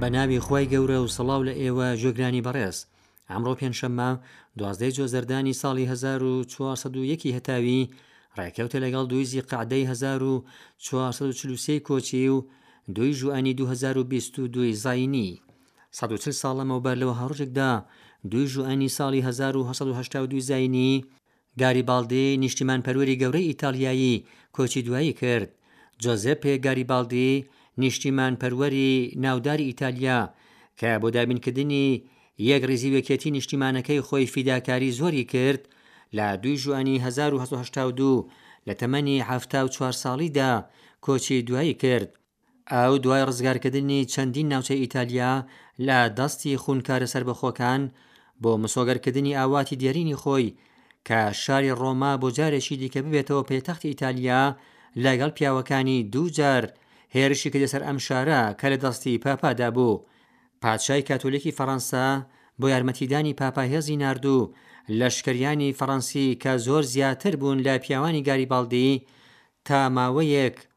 بە ناوی خوای گەورە و سەڵاو لە ئێوە جێگرانی بەڕێز ئەمڕۆ پێنجشەممە دوازدەی جۆزەردانی ساڵی 1940 هەتاوی ڕێکەوتە لەگەڵ دویزی قعدەی 1940 کۆچی و دوی ژوئنی 2022 زینی 140 ساڵ لەمەوبەر لەوە هەڕژێکدا دوی ژوئنی ساڵی 1970 زینی گاریباڵدی نیشتیمانپەروەری گەورەی ئیتاڵیایی کۆچی دوایی کرد. جۆزێپێ گاریباڵدی، نیشتیمانپەروەری ناوداری ئیتالیا، کە بۆ دابینکردنی یەکڕیزی و یەکێتی نیشتیمانەکەی خۆی فیداکاری زۆری کرد، لە دووی ژوئەنی هەزار و هەشت سەد و هەشتا و دوو لە تەمەنی حەفتا و چوار ساڵیدا کۆچی دوایی کرد. ئەو دوای ڕزگارکردنی چەندین ناوچەی ئیتالیا لە دەستی خوونکارە سەربەخۆکان، بۆ مسۆگەرکردنی ئاواتی دێرینی خۆی، کە شاری ڕۆما بۆ جارێکی دیکە ببێتەوە پێتەختی ئیتالیا، لەگەڵ پیاوەکانی دووجار هێرشی کردە سەر ئەم شارە کە لە دەستی پاپادا بوو. پادشای کاتۆلیکی فەڕەنسا بۆ یارمەتیدانی پاپا هێزی نارد و لەشکریانی فەڕەنسی کە زۆر زیاتر بوون لە پیاوانی گاریباڵدی، تا ماوەیەک،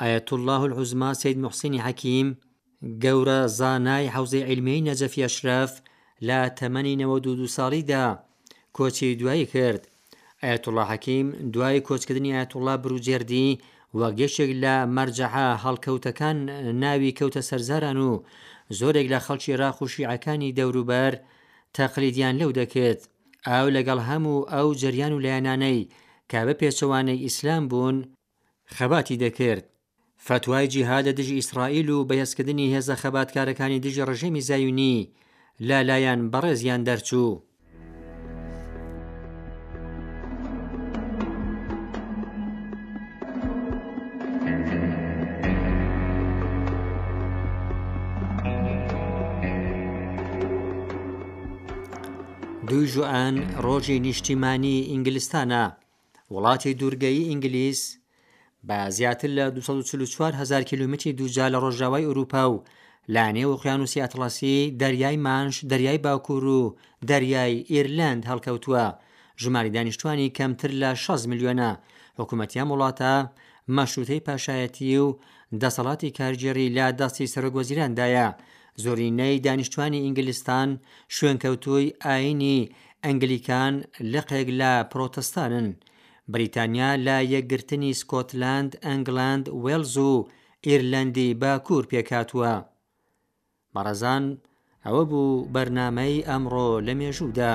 ئایەتوڵڵاه العوزما سەید موحسینی حەکیم، گەورە زانای حەوزەی عیلمیی نەجەفی ئەشرەف لە تەمەنی نەوەد و دوو ساڵیدا کۆچی دوایی کرد. ئایەتوڵڵا حەکیم دوای کۆچکردنی ئایەتوڵڵا بروجێردی وەک یەکێک لە مەرجەعە هەڵکەوتەکان ناوی کەوتە سەر جاران و زۆرێک لە خەڵکی ئێراق و شیعەکانی دەوروبەر تەقلیدیان لەو دەکرد ئاو لەگەڵ هەموو ئەو جەریان و لایەنانەی کە بە پێچەوانەی ئیسلام بوون خەباتی دەکرد. فەتوای جیهاد لە دژی ئیسرائیل و بەهێزکردنی هێزە خەباتکارەکانی دژی ڕژێمی زایونی لە لایان بەڕێزیان دەرچوو. دووی ژوئان ڕۆژی نیشتیمانی ئینگلستانە. وڵاتی دوورگەیی ئینگلیز بە زیاتر لە دوو سەد و چل و چوار هەزار کیلۆمەتری دووجا لە ڕۆژاوای ئورووپا و لە نێو ئوقیانووسی ئەتڵەسی، دەریای مانش، دەریای باکوور و دەریای ئیرلەند هەڵکەوتووە، ژمارەی دانیشتووانی کەمتر لە شەست ملیۆنە، حکوومەتی ئەم وڵاتە مەشرووتەی پاشایەتی و دەسەڵاتی کارگێڕی لە دەستی سەرۆکوەزیران دایە، زۆرینەی دانیشتوانی ئینگلستان شوێنکەوتووی ئایینی ئەنگلیکان لقێک لە پرۆتستانن. بریتانیا لە یەکگرتنی سکۆتلاند، ئەنگلاند، وێڵز و ئیرلەندی باکوور پێکهاتووە. بەڕێزان ئەوە بوو بەرنامەی ئەمڕۆ لە مێژوودا.